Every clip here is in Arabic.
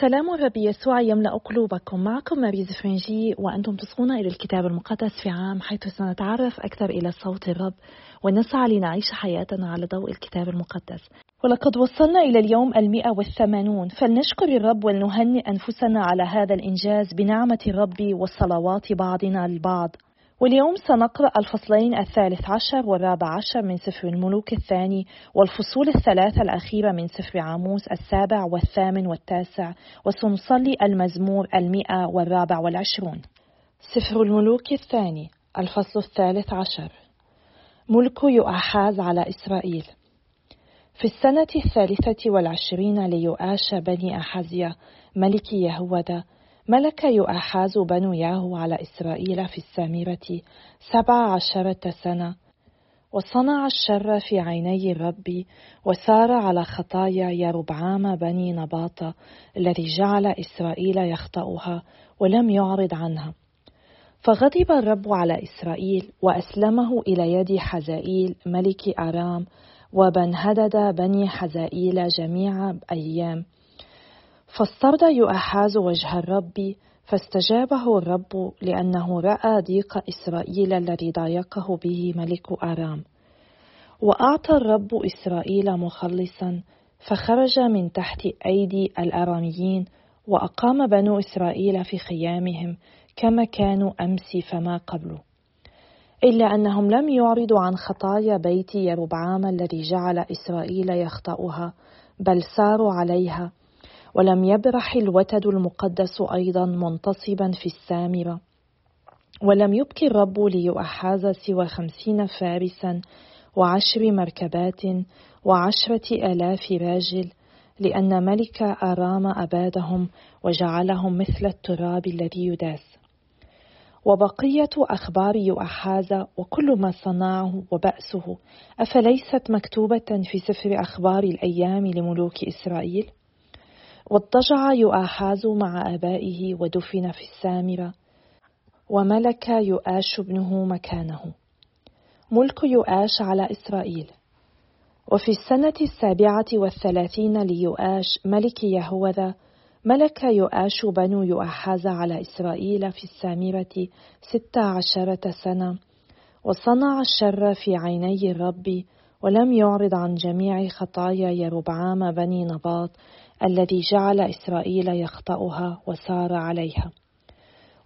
سلام الرب يسوع يملأ قلوبكم. معكم ماريز فرنجي وأنتم تصغون إلى الكتاب المقدس في عام حيث سنتعرف أكثر إلى صوت الرب ونسعى لنعيش حياتنا على ضوء الكتاب المقدس. ولقد وصلنا إلى اليوم المئة والثمانون فلنشكر الرب ولنهنئ أنفسنا على هذا الإنجاز بنعمة الرب وصلوات بعضنا البعض. واليوم سنقرأ الفصلين الثالث عشر والرابع عشر من سفر الملوك الثاني والفصول الثلاثة الأخيرة من سفر عاموس السابع والثامن والتاسع وسنصلي المزمور المئة والرابع والعشرون. سفر الملوك الثاني الفصل الثالث عشر. ملك يؤحاز على إسرائيل. في السنة الثالثة والعشرين ليؤاش بني أحزيا ملك يهوذا ملك يؤحاز بنو ياهو على إسرائيل في السامرة سبع عشرة سنة وصنع الشر في عيني الرب وسار على خطايا يربعام بني نباط الذي جعل إسرائيل يخطئها ولم يعرض عنها. فغضب الرب على إسرائيل وأسلمه إلى يد حزائيل ملك أرام وبنهدد بني حزائيل جميع أيام. فاسترضى يؤحاز وجه الرب فاستجابه الرب لأنه رأى ضيق إسرائيل الذي ضايقه به ملك أرام. وأعطى الرب إسرائيل مخلصا فخرج من تحت أيدي الأراميين وأقام بنو إسرائيل في خيامهم كما كانوا أمس فما قبله إلا أنهم لم يعرضوا عن خطايا بيت يربعام الذي جعل إسرائيل يخطأها بل ساروا عليها ولم يبرح الوتد المقدس أيضا منتصبا في السامرة ولم يبكي الرب ليؤحاز سوى خمسين فارسا وعشر مركبات وعشرة آلاف راجل لأن ملك أرام أبادهم وجعلهم مثل التراب الذي يداس. وبقية أخبار يؤحاز وكل ما صنعه وبأسه. أفليست مكتوبة في سفر أخبار الأيام لملوك إسرائيل؟ واضطجع يؤاحاز مع آبائه ودفن في السامرة وملك يؤاش ابنه مكانه. ملك يؤاش على إسرائيل. وفي السنة السابعة والثلاثين ليؤاش ملك يهوذا ملك يؤاش بنو يؤحاز على إسرائيل في السامرة ست عشرة سنة وصنع الشر في عيني الرب ولم يعرض عن جميع خطايا يربعام بني نباط الذي جعل إسرائيل يخطأها وسار عليها.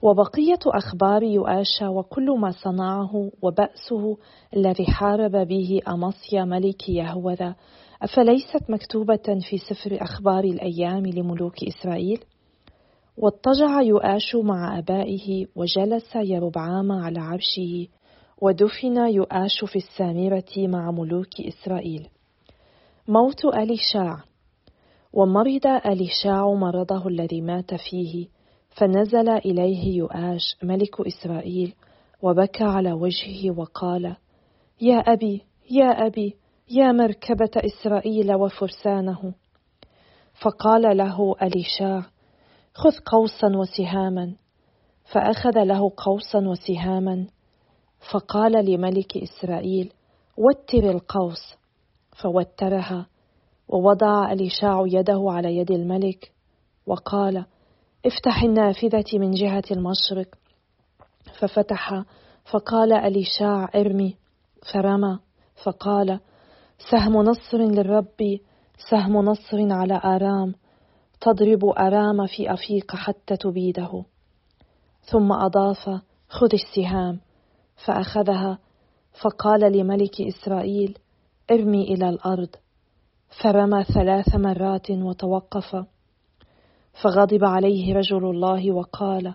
وبقية أخبار يؤاشى وكل ما صنعه وبأسه الذي حارب به أمصيا ملك يهوذا. أفليست مكتوبة في سفر أخبار الأيام لملوك إسرائيل؟ واضطجع يؤاش مع أبائه وجلس يربعام على عرشه ودفن يؤاش في السامرة مع ملوك إسرائيل. موت أليشاع ومرض أليشاع مرضه الذي مات فيه فنزل إليه يؤاش ملك إسرائيل وبكى على وجهه وقال يا أبي يا أبي يا مركبة إسرائيل وفرسانه. فقال له أليشاع خذ قوسا وسهاما. فأخذ قوسا قوسا وسهاما فقال لملك إسرائيل وتر القوس. فوترها ووضع أليشاع يده على يد الملك وقال افتح النافذة من جهة المشرق. ففتح فقال أليشاع ارمي. فرمى فقال سهم نصر للرب سهم نصر على آرام تضرب آرام في أفيق حتى تبيده. ثم أضاف خذ السهام. فأخذها فقال لملك إسرائيل ارمي إلى الأرض. فرمى ثلاث مرات وتوقف. فغضب عليه رجل الله وقال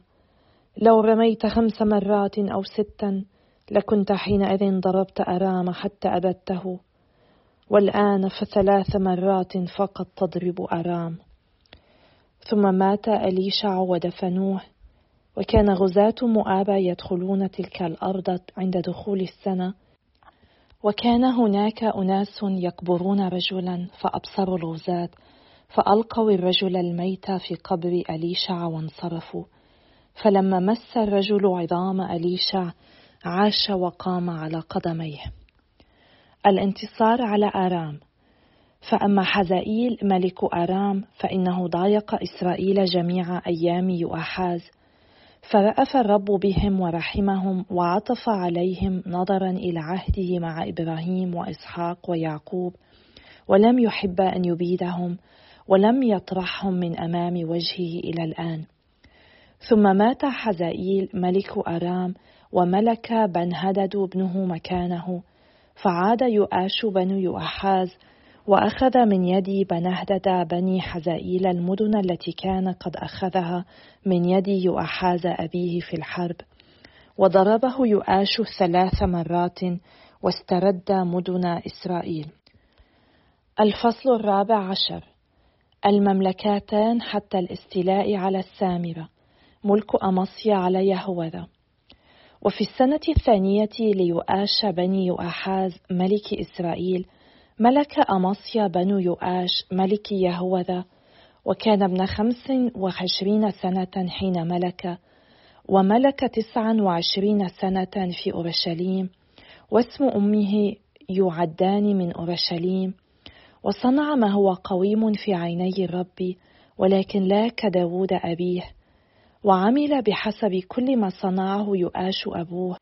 لو رميت خمس مرات أو ستا لكنت حينئذ ضربت أرام حتى أبدته. والآن فثلاث مرات فقط تضرب أرام. ثم مات أليشع ودفنوه. وكان غزاة مؤاب يدخلون تلك الأرض عند دخول السنة. وكان هناك أناس يقبرون رجلا فأبصروا الغزاة فألقوا الرجل الميت في قبر أليشع وانصرفوا. فلما مس الرجل عظام أليشع عاش وقام على قدميه. الانتصار على آرام. فأما حزائيل ملك أرام فإنه ضايق إسرائيل جميع أيام يؤحاز فرأف الرب بهم ورحمهم وعطف عليهم نظرا إلى عهده مع إبراهيم وإسحاق ويعقوب ولم يحب أن يبيدهم ولم يطرحهم من أمام وجهه إلى الآن. ثم مات حزائيل ملك أرام وملك بن هدد ابنه مكانه فعاد يؤاش بن يؤحاز وأخذ من يد بنهدد بني حزائيل المدن التي كان قد أخذها. من يد يؤحاز أبيه في الحرب. وضربه يؤاش ثلاث مرات واسترد مدن إسرائيل. الفصل الرابع عشر. المملكتان حتى الاستيلاء على السامرة. ملك أمصيا على يهوذا وفي السنة الثانية ليؤاش بني يؤاحاز ملك إسرائيل ملك أمصيا بنو يؤاش ملك يهوذا وكان ابن خمس وعشرين سنة حين ملك وملك تسعا وعشرين سنة في أورشليم واسم أمه يعدان من أورشليم وصنع ما هو قويم في عيني الرب ولكن لا كداود أبيه وعمل بحسب كل ما صنعه يؤاش أبوه.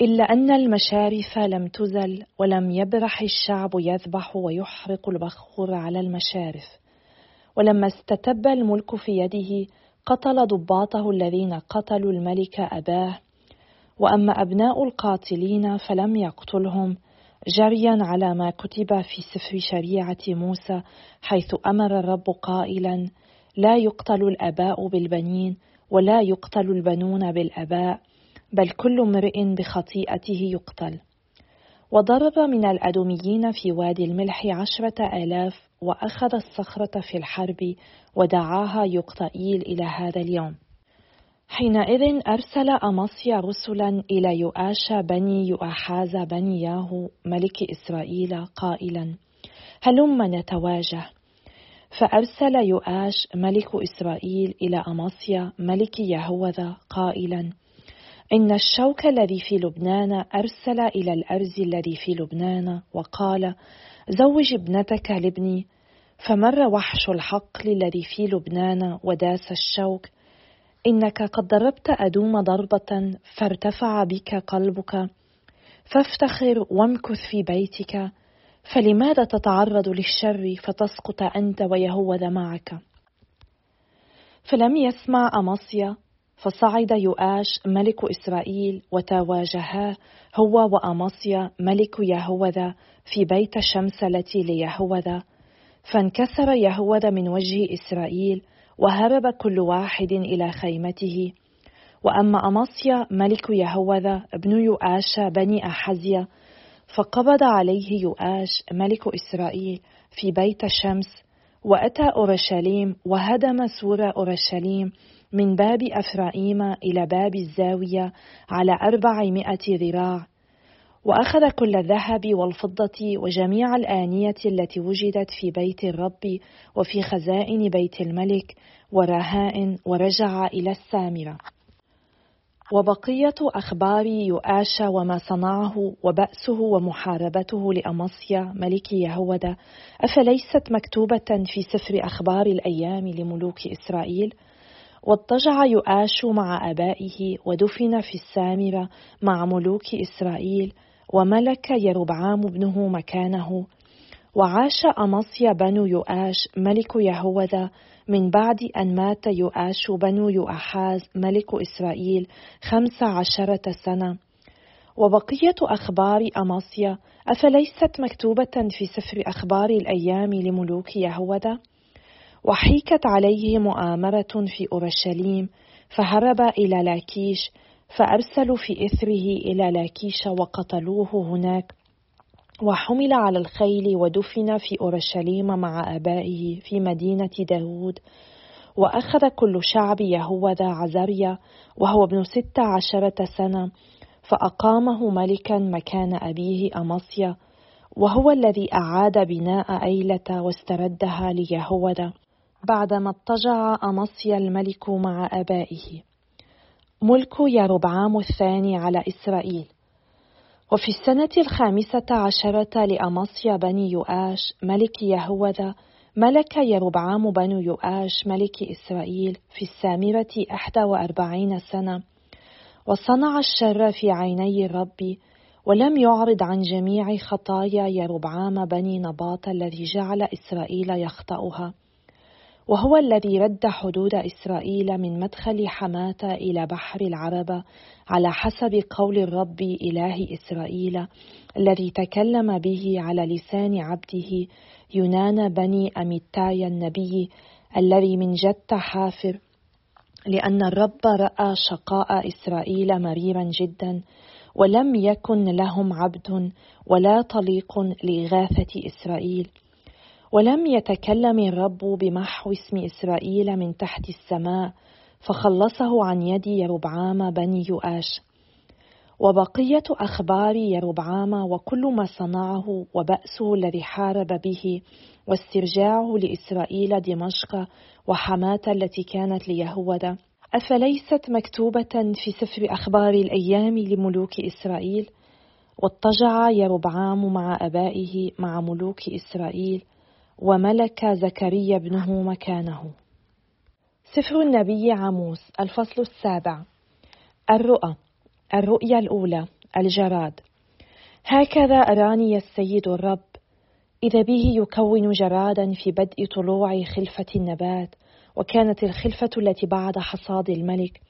إلا أن المشارف لم تزل ولم يبرح الشعب يذبح ويحرق البخور على المشارف. ولما استتب الملك في يده قتل ضباطه الذين قتلوا الملك أباه. وأما أبناء القاتلين فلم يقتلهم جريا على ما كتب في سفر شريعة موسى حيث أمر الرب قائلا لا يقتل الآباء بالبنين ولا يقتل البنون بالآباء. بل كل امرئ بخطيئته يقتل. وضرب من الأدوميين في وادي الملح عشرة آلاف وأخذ الصخرة في الحرب ودعاها يقطئيل إلى هذا اليوم. حينئذ أرسل أمصيا رسلا إلى يؤاش بني يؤحاز بني ياهو ملك إسرائيل قائلا هلم نتواجه فأرسل يؤاش ملك إسرائيل إلى أمصيا ملك يهوذا قائلا إن الشوك الذي في لبنان أرسل إلى الأرز الذي في لبنان وقال زوج ابنتك لابني. فمر وحش الحقل الذي في لبنان وداس الشوك. إنك قد ضربت أدوم ضربة فارتفع بك قلبك. فافتخر وامكث في بيتك. فلماذا تتعرض للشر فتسقط أنت ويهوذا معك؟ فلم يسمع أمصيا فصعد يؤاش ملك إسرائيل وتواجها هو وأمصيا ملك يهوذا في بيت الشمسلة ليهوذا. فانكسر يهوذا من وجه إسرائيل وهرب كل واحد إلى خيمته. وأما أمصيا ملك يهوذا ابن يؤاش بني أحزيا فقبض عليه يؤاش ملك إسرائيل في بيت الشمس وأتى أورشليم وهدم سور أورشليم من باب أفرائيم إلى باب الزاوية على أربعمائة ذراع وأخذ كل الذهب والفضة وجميع الآنية التي وجدت في بيت الرب وفي خزائن بيت الملك ورهائن ورجع إلى السامرة وبقية أخبار يؤاش وما صنعه وبأسه ومحاربته لأمصيا ملك يهوذا أفليست مكتوبة في سفر أخبار الأيام لملوك إسرائيل؟ واضطجع يؤاش مع آبائه ودفن في السامرة مع ملوك إسرائيل وملك يربعام ابنه مكانه. وعاش أمصيا بنو يؤاش ملك يهوذا. من بعد أن مات يؤاش بنو يؤحاز ملك إسرائيل خمس عشرة سنة. وبقية أخبار أمصيا أفليست مكتوبة في سفر أخبار الأيام لملوك يهوذا؟ وحيكت عليه مؤامرة في أورشليم فهرب إلى لاكيش فأرسلوا في إثره إلى لاكيش وقتلوه هناك وحمل على الخيل ودفن في أورشليم مع آبائه في مدينة داود وأخذ كل شعب يهوذا عزريا وهو ابن ست عشرة سنة فأقامه ملكا مكان أبيه أمصيا وهو الذي أعاد بناء أيلة واستردها ليهوذا بعدما اضطجع أمصيا الملك مع آبائه. ملك يربعام الثاني على إسرائيل. وفي السنة الخامسة عشرة لأمصيا بني يؤاش ملك يهوذا ملك يربعام بن يؤاش ملك إسرائيل في السامرة إحدى وأربعين سنة. وصنع الشر في عيني الرب ولم يعرض عن جميع خطايا يربعام بني نباط الذي جعل إسرائيل يخطأها وهو الذي رد حدود إسرائيل من مدخل حماة إلى بحر العربة على حسب قول الرب إله إسرائيل الذي تكلم به على لسان عبده يونان بني أميتاي النبي الذي من جد حافر لأن الرب رأى شقاء إسرائيل مريرا جدا ولم يكن لهم عبد ولا طليق لإغاثة إسرائيل. ولم يتكلم الرب بمحو اسم إسرائيل من تحت السماء فخلصه عن يد يربعام بني يؤاش. وبقية أخبار يربعام وكل ما صنعه وبأسه الذي حارب به واسترجاعه لإسرائيل دمشق وحماة التي كانت ليهوذا أفليست مكتوبة في سفر أخبار الأيام لملوك إسرائيل؟ واضطجع يربعام مع أبائه مع ملوك إسرائيل. وملك زكريا ابنه مكانه. سفر النبي عاموس الفصل السابع. الرؤى الرؤيا الأولى الجراد. هكذا أراني السيد الرب إذا به يكون جرادا في بدء طلوع خلفة النبات وكانت الخلفة التي بعد حصاد الملك.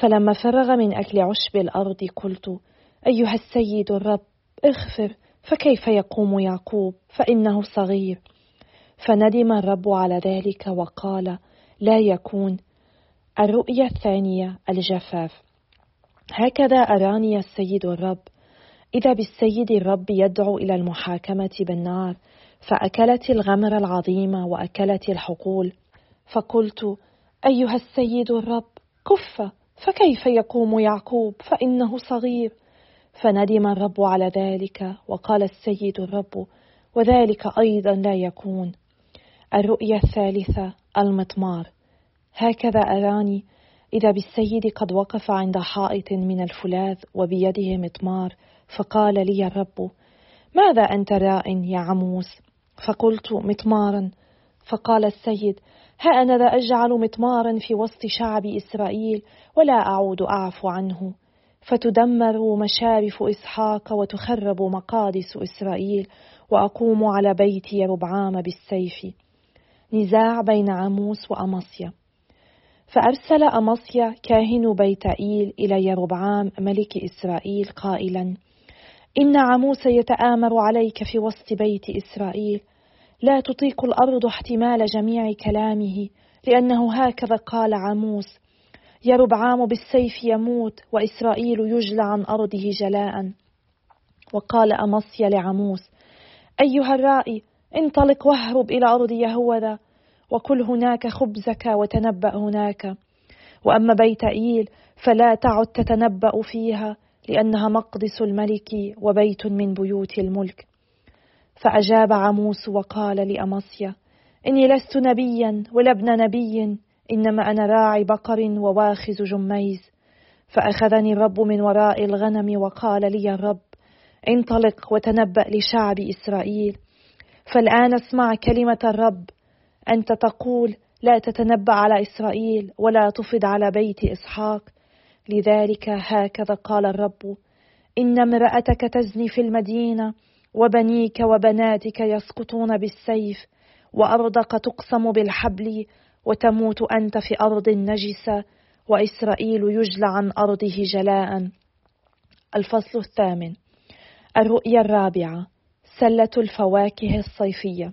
فلما فرغ من أكل عشب الأرض قلت أيها السيد الرب اغفر فكيف يقوم يعقوب؟ فإنه صغير. فندم الرب على ذلك وقال لا يكون. الرؤيا الثانية الجفاف. هكذا أراني السيد الرب. إذا بالسيد الرب يدعو إلى المحاكمة بالنار فأكلت الغمر العظيمة وأكلت الحقول. فقلت أيها السيد الرب كف فكيف يقوم يعقوب؟ فإنه صغير. فندم الرب على ذلك وقال السيد الرب وذلك أيضا لا يكون. الرؤيا الثالثة المطمار. هكذا أراني إذا بالسيد قد وقف عند حائط من الفولاذ وبيده مطمار فقال لي الرب ماذا أنت راء يا عموس؟ فقلت مطمارا. فقال السيد ها أنا ذا أجعل مطمارا في وسط شعب إسرائيل ولا أعود أعفو عنه. فتدمر مشارف إسحاق وتخرب مقادس إسرائيل وأقوم على بيت يربعام بالسيف. نزاع بين عموس وأمصيا فأرسل أمصيا كاهن بيت إيل إلى يربعام ملك إسرائيل قائلا إن عموس يتآمر عليك في وسط بيت إسرائيل. لا تطيق الأرض احتمال جميع كلامه لأنه هكذا قال عموس. يربعام بالسيف يموت وإسرائيل يجلى عن أرضه جلاء. وقال أمصيا لعموس أيها الرائي انطلق واهرب إلى أرض يهوذا وكل هناك خبزك وتنبأ هناك. وأما بيت إيل فلا تعد تتنبأ فيها لأنها مقدس الملك وبيت من بيوت الملك. فأجاب عموس وقال لأمصيا إني لست نبيا ولا ابن نبي إنما أنا راعي بقر وواخز جميز. فأخذني الرب من وراء الغنم وقال لي الرب انطلق وتنبأ لشعب إسرائيل. فالآن اسمع كلمة الرب. أنت تقول لا تتنبأ على إسرائيل ولا تفض على بيت إسحاق. لذلك هكذا قال الرب. إن امرأتك تزني في المدينة وبنيك وبناتك يسقطون بالسيف وأرضك تقسم بالحبل وتموت أنت في أرض نجسة وإسرائيل يجلى عن أرضه جلاء. الفصل الثامن. الرؤيا الرابعة. سلة الفواكه الصيفية.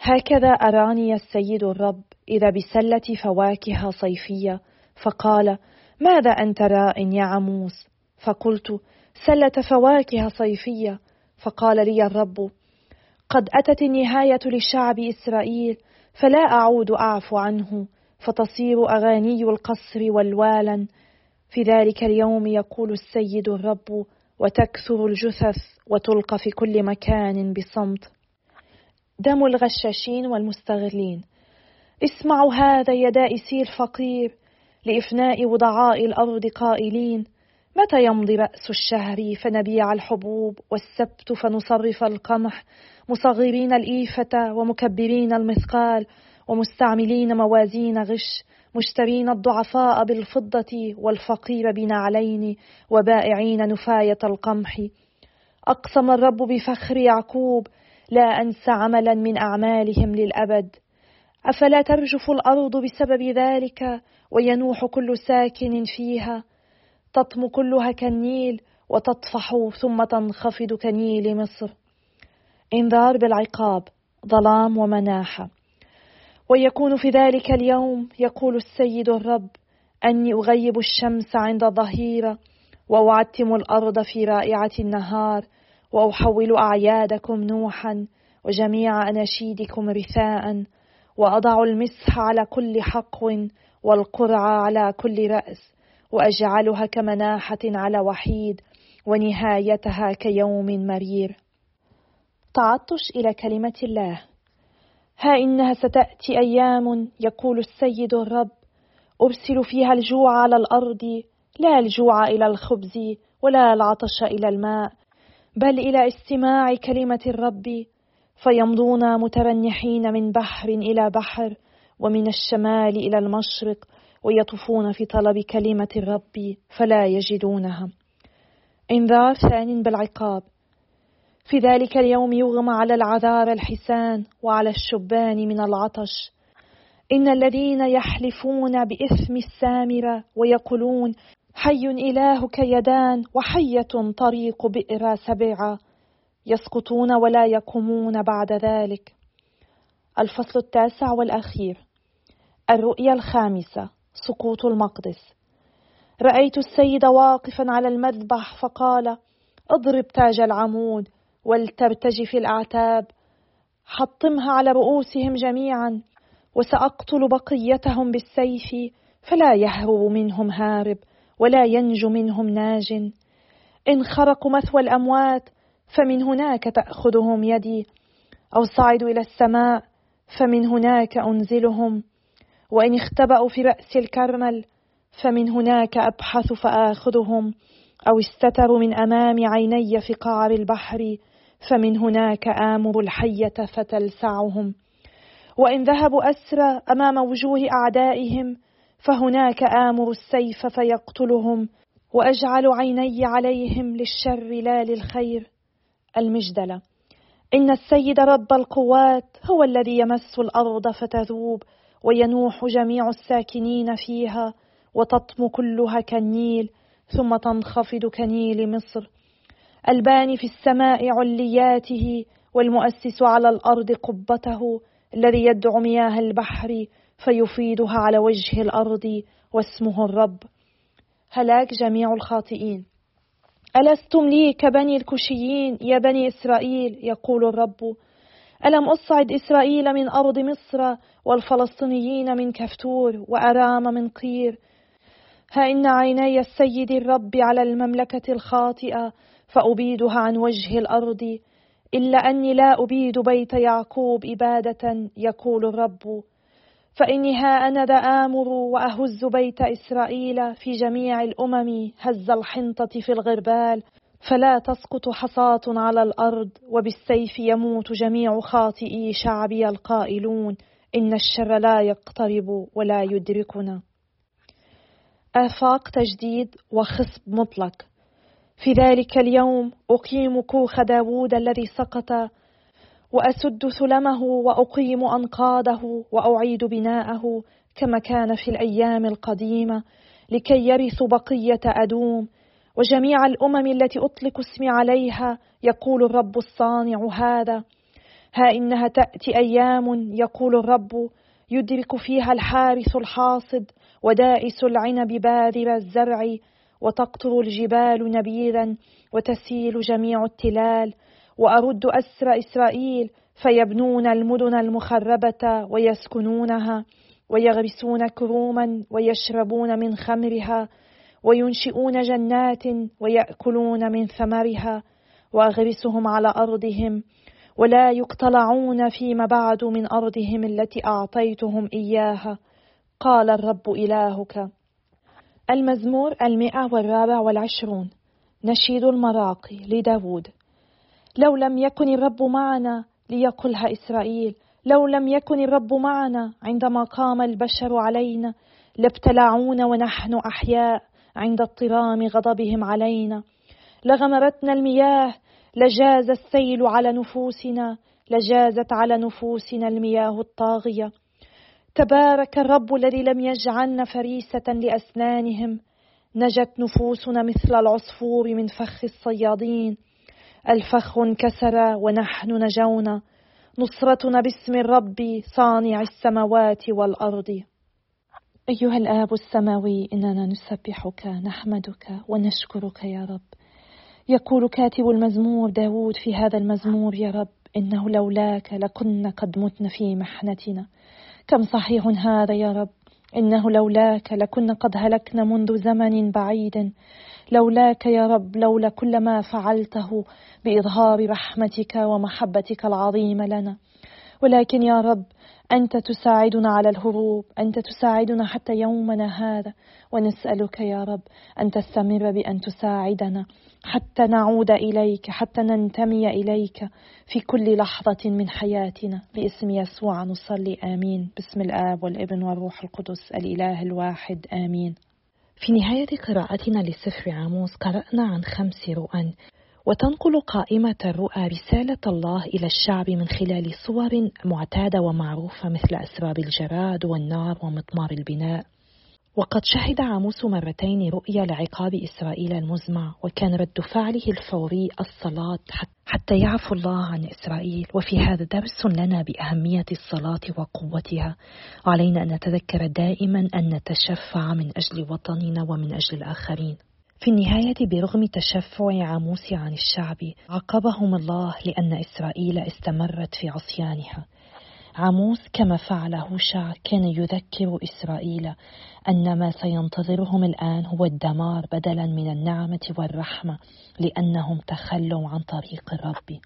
هكذا أراني السيد الرب إذا بسلة فواكه صيفية فقال ماذا أنت راء يا عموس؟ فقلت سلة فواكه صيفية. فقال لي الرب قد أتت النهاية لشعب إسرائيل فلا أعود أعفو عنه فتصير أغاني القصر والوالا في ذلك اليوم يقول السيد الرب وتكثر الجثث وتلقى في كل مكان بصمت. دم الغشاشين والمستغلين. اسمعوا هذا يا دائسي الفقير لإفناء وضعاء الأرض قائلين. متى يمضي رأس الشهر فنبيع الحبوب والسبت فنصرف القمح؟ مصغرين الإيفة ومكبرين المثقال ومستعملين موازين غش. مشترين الضعفاء بالفضة والفقير بنعلين وبائعين نفاية القمح. أقسم الرب بفخر يعقوب لا أنسى عملا من أعمالهم للأبد. أفلا ترجف الأرض بسبب ذلك وينوح كل ساكن فيها؟ تطم كلها كالنيل وتطفح ثم تنخفض كنيل مصر. انذار بالعقاب ظلام ومناحه ويكون في ذلك اليوم يقول السيد الرب أني أغيب الشمس عند الظهيره وأعتم الأرض في رائعة النهار وأحول أعيادكم نوحا وجميع أناشيدكم رثاء وأضع المسح على كل حقو والقرع على كل رأس وأجعلها كمناحة على وحيد ونهايتها كيوم مرير. تعطش إلى كلمة الله. ها إنها ستأتي أيام يقول السيد الرب. أرسل فيها الجوع على الأرض لا الجوع إلى الخبز ولا العطش إلى الماء بل إلى استماع كلمة الرب. فيمضون مترنحين من بحر إلى بحر ومن الشمال إلى المشرق ويطوفون في طلب كلمة الرب فلا يجدونها. إنذار ثان بالعقاب. في ذلك اليوم يغمى على العذار الحسان وعلى الشبان من العطش. إن الذين يحلفون بإثم السامرة ويقولون حي إلهك يدان وحية طريق بئر سبعة يسقطون ولا يقومون بعد ذلك. الفصل التاسع والأخير. الرؤيا الخامسة. سقوط المقدس. رأيت السيد واقفا على المذبح فقال اضرب تاج العمود. ولترتجف الأعتاب. حطمها على رؤوسهم جميعا وسأقتل بقيتهم بالسيف فلا يهرب منهم هارب ولا ينجو منهم ناج. إن خرقوا مثوى الأموات فمن هناك تأخذهم يدي. أو صعدوا إلى السماء فمن هناك أنزلهم. وإن اختبأوا في رأس الكرمل فمن هناك أبحث فآخذهم. أو استتروا من أمام عيني في قعر البحر فمن هناك آمر الحية فتلسعهم. وإن ذهبوا أسرى أمام وجوه أعدائهم فهناك آمر السيف فيقتلهم وأجعل عيني عليهم للشر لا للخير. المجدلة إن السيد رب القوات هو الذي يمس الأرض فتذوب وينوح جميع الساكنين فيها وتطم كلها كالنيل ثم تنخفض كنيل مصر. الباني في السماء علياته والمؤسس على الأرض قبته الذي يدعو مياه البحر فيفيدها على وجه الأرض واسمه الرب. هلاك جميع الخاطئين. ألستم لي كبني الكشيين يا بني إسرائيل؟ يقول الرب. ألم أصعد إسرائيل من أرض مصر والفلسطينيين من كفتور وأرام من قير؟ ها إن عيني السيد الرب على المملكة الخاطئة فأبيدها عن وجه الأرض إلا أني لا أبيد بيت يعقوب إبادة يقول الرب. فإني ها أنا ذا آمر وأهز بيت إسرائيل في جميع الأمم هز الحنطة في الغربال فلا تسقط حصاة على الأرض وبالسيف يموت جميع خاطئي شعبي القائلون. إن الشر لا يقترب ولا يدركنا. آفاق تجديد وخصب مطلق. في ذلك اليوم أقيم كوخ داود الذي سقط وأسد سلمه وأقيم أنقاضه وأعيد بناءه كما كان في الأيام القديمة لكي يرثوا بقية أدوم وجميع الأمم التي أطلق اسمي عليها يقول الرب الصانع هذا. ها إنها تأتي أيام يقول الرب يدرك فيها الحارث الحاصد ودائس العنب باذر الزرع وتقطر الجبال نبيذا وتسيل جميع التلال وأرد أسر إسرائيل فيبنون المدن المخربة ويسكنونها ويغرسون كروما ويشربون من خمرها وينشئون جنات ويأكلون من ثمرها وأغرسهم على أرضهم ولا يقتلعون فيما بعد من أرضهم التي أعطيتهم إياها. قال الرب إلهك. المزمور المئة والرابع والعشرون. نشيد المراقي لداود. لو لم يكن الرب معنا ليقلها إسرائيل. لو لم يكن الرب معنا عندما قام البشر علينا. لابتلعونا ونحن أحياء عند اضطرام غضبهم علينا. لغمرتنا المياه. لجاز السيل على نفوسنا. لجازت على نفوسنا المياه الطاغية. تبارك الرب الذي لم يجعلنا فريسة لأسنانهم. نجت نفوسنا مثل العصفور من فخ الصيادين. الفخ انكسر ونحن نجونا. نصرتنا باسم الرب صانع السماوات والأرض. أيها الآب السماوي إننا نسبحك نحمدك ونشكرك يا رب. يقول كاتب المزمور داود في هذا المزمور يا رب إنه لولاك لكنا قد متن في محنتنا. كم صحيح هذا يا رب؟ إنه لولاك لكنا قد هلكنا منذ زمن بعيد. لولاك يا رب لولا كل ما فعلته بإظهار رحمتك ومحبتك العظيمة لنا. ولكن يا رب أنت تساعدنا على الهروب أنت تساعدنا حتى يومنا هذا. ونسألك يا رب أن تستمر بأن تساعدنا حتى نعود إليك حتى ننتمي إليك في كل لحظة من حياتنا. باسم يسوع نصلي آمين. باسم الآب والابن والروح القدس الإله الواحد آمين. في نهاية قراءتنا لسفر عاموس قرأنا عن خمس رؤى وتنقل قائمة الرؤى رسالة الله إلى الشعب من خلال صور معتادة ومعروفة مثل أسباب الجراد والنار ومطمار البناء. وقد شهد عاموس مرتين رؤيا لعقاب إسرائيل المزمع وكان رد فعله الفوري الصلاة حتى يعفو الله عن إسرائيل. وفي هذا درس لنا بأهمية الصلاة وقوتها. وعلينا أن نتذكر دائما أن نتشفع من أجل وطننا ومن أجل الآخرين. في النهاية برغم تشفع عاموس عن الشعب عاقبهم الله لأن إسرائيل استمرت في عصيانها. عاموس كما فعل هوشع كان يذكر إسرائيل أن ما سينتظرهم الآن هو الدمار بدلا من النعمة والرحمة لأنهم تخلوا عن طريق الرب.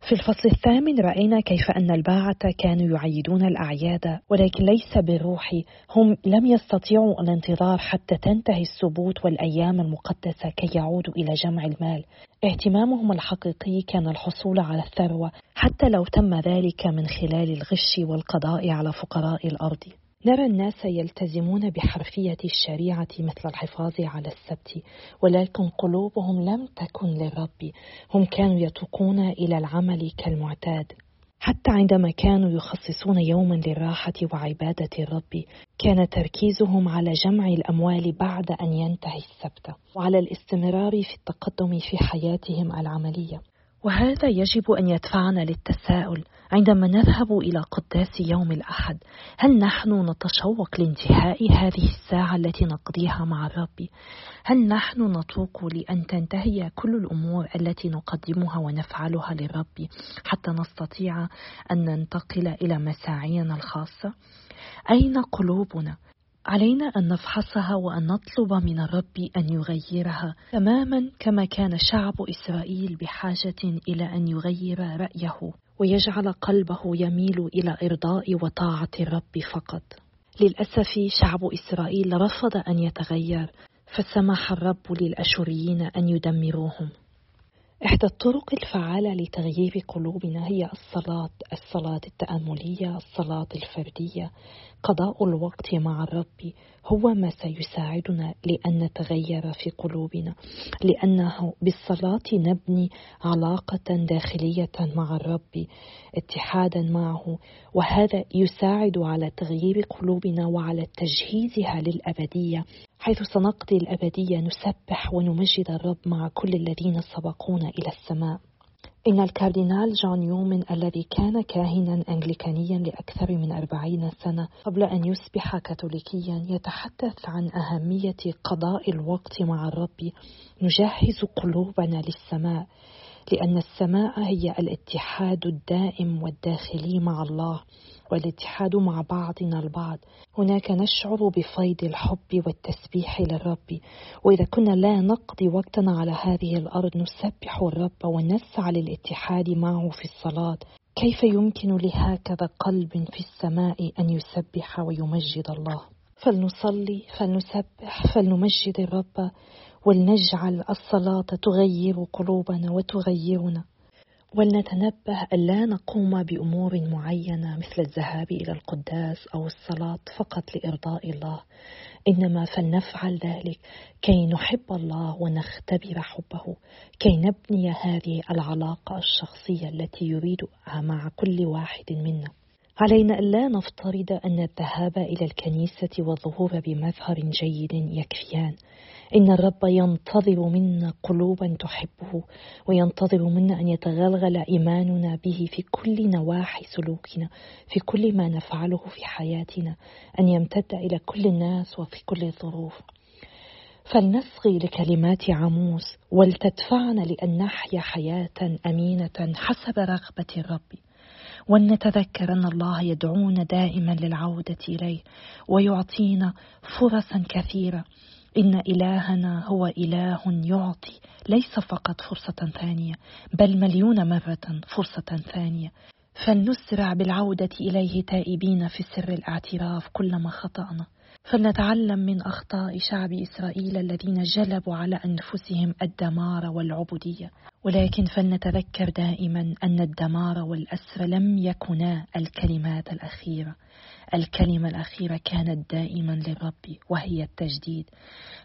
في الفصل الثامن رأينا كيف أن الباعة كانوا يعيدون الأعياد ولكن ليس بالروح هم لم يستطيعوا الانتظار حتى تنتهي السبوت والأيام المقدسة كي يعودوا إلى جمع المال. اهتمامهم الحقيقي كان الحصول على الثروة حتى لو تم ذلك من خلال الغش والقضاء على فقراء الأرض. نرى الناس يلتزمون بحرفية الشريعة مثل الحفاظ على السبت ولكن قلوبهم لم تكن للرب. هم كانوا يتوقون إلى العمل كالمعتاد. حتى عندما كانوا يخصصون يوما للراحة وعبادة الرب كان تركيزهم على جمع الأموال بعد أن ينتهي السبت وعلى الاستمرار في التقدم في حياتهم العملية. وهذا يجب أن يدفعنا للتساؤل عندما نذهب إلى قداس يوم الأحد هل نحن نتشوق لانتهاء هذه الساعة التي نقضيها مع الرب؟ هل نحن نتوق لأن تنتهي كل الأمور التي نقدمها ونفعلها للرب حتى نستطيع أن ننتقل إلى مساعينا الخاصة؟ أين قلوبنا؟ علينا أن نفحصها وأن نطلب من الرب أن يغيرها تماما كما كان شعب إسرائيل بحاجة إلى أن يغير رأيه ويجعل قلبه يميل إلى إرضاء وطاعة الرب فقط. للأسف شعب إسرائيل رفض أن يتغير فسمح الرب للأشوريين أن يدمروهم. إحدى الطرق الفعالة لتغيير قلوبنا هي الصلاة، الصلاة التأملية، الصلاة الفردية، قضاء الوقت مع الرب هو ما سيساعدنا لأن نتغير في قلوبنا، لأنه بالصلاة نبني علاقة داخلية مع الرب، اتحادا معه، وهذا يساعد على تغيير قلوبنا وعلى تجهيزها للأبدية. حيث سنقضي الأبدية نسبح ونمجد الرب مع كل الذين سبقونا إلى السماء. إن الكاردينال جون يومن الذي كان كاهنا أنجليكانيا لأكثر من أربعين سنة قبل أن يصبح كاثوليكيا يتحدث عن أهمية قضاء الوقت مع الرب نجهز قلوبنا للسماء. لأن السماء هي الاتحاد الدائم والداخلي مع الله والاتحاد مع بعضنا البعض. هناك نشعر بفيض الحب والتسبيح للرب. وإذا كنا لا نقضي وقتنا على هذه الأرض نسبح الرب ونسعى للاتحاد معه في الصلاة. كيف يمكن لهكذا قلب في السماء أن يسبح ويمجد الله؟ فلنصلي فلنسبح فلنمجد الرب. ولنجعل الصلاة تغير قلوبنا وتغيرنا. ولنتنبه ألا نقوم بأمور معينة مثل الذهاب إلى القداس أو الصلاة فقط لإرضاء الله. إنما فلنفعل ذلك كي نحب الله ونختبر حبه كي نبني هذه العلاقة الشخصية التي يريدها مع كل واحد منا. علينا ألا نفترض أن الذهاب إلى الكنيسة والظهور بمظهر جيد يكفيان. إن الرب ينتظر منا قلوبا تحبه وينتظر منا أن يتغلغل إيماننا به في كل نواحي سلوكنا في كل ما نفعله في حياتنا أن يمتد إلى كل الناس وفي كل الظروف. فلنصغي لكلمات عاموس ولتدفعنا لأن نحيا حياة أمينة حسب رغبة الرب. ولنتذكر أن الله يدعونا دائما للعودة إليه ويعطينا فرصا كثيرة. إن إلهنا هو إله يعطي ليس فقط فرصة ثانية بل مليون مرة فرصة ثانية. فلنسرع بالعودة إليه تائبين في سر الاعتراف كلما خطأنا. فلنتعلم من أخطاء شعب إسرائيل الذين جلبوا على أنفسهم الدمار والعبودية. ولكن فلنتذكر دائما أن الدمار والأسر لم يكونا الكلمات الأخيرة. الكلمة الأخيرة كانت دائما للرب وهي التجديد.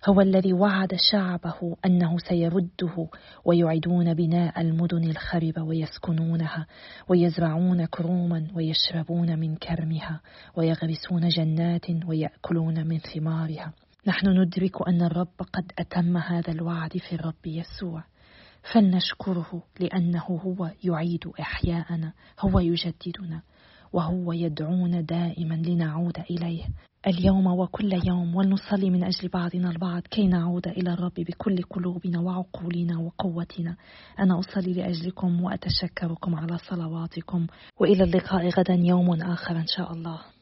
هو الذي وعد شعبه أنه سيرده ويعيدون بناء المدن الخربة ويسكنونها ويزرعون كروما ويشربون من كرمها ويغرسون جنات ويأكلون من ثمارها. نحن ندرك أن الرب قد أتم هذا الوعد في الرب يسوع. فلنشكره لأنه هو يعيد إحياءنا هو يجددنا. وهو يدعونا دائما لنعود إليه. اليوم وكل يوم ولنصلي من أجل بعضنا البعض كي نعود إلى الرب بكل قلوبنا وعقولنا وقوتنا. أنا أصلي لأجلكم وأتشكركم على صلواتكم. وإلى اللقاء غدا يوم آخر إن شاء الله.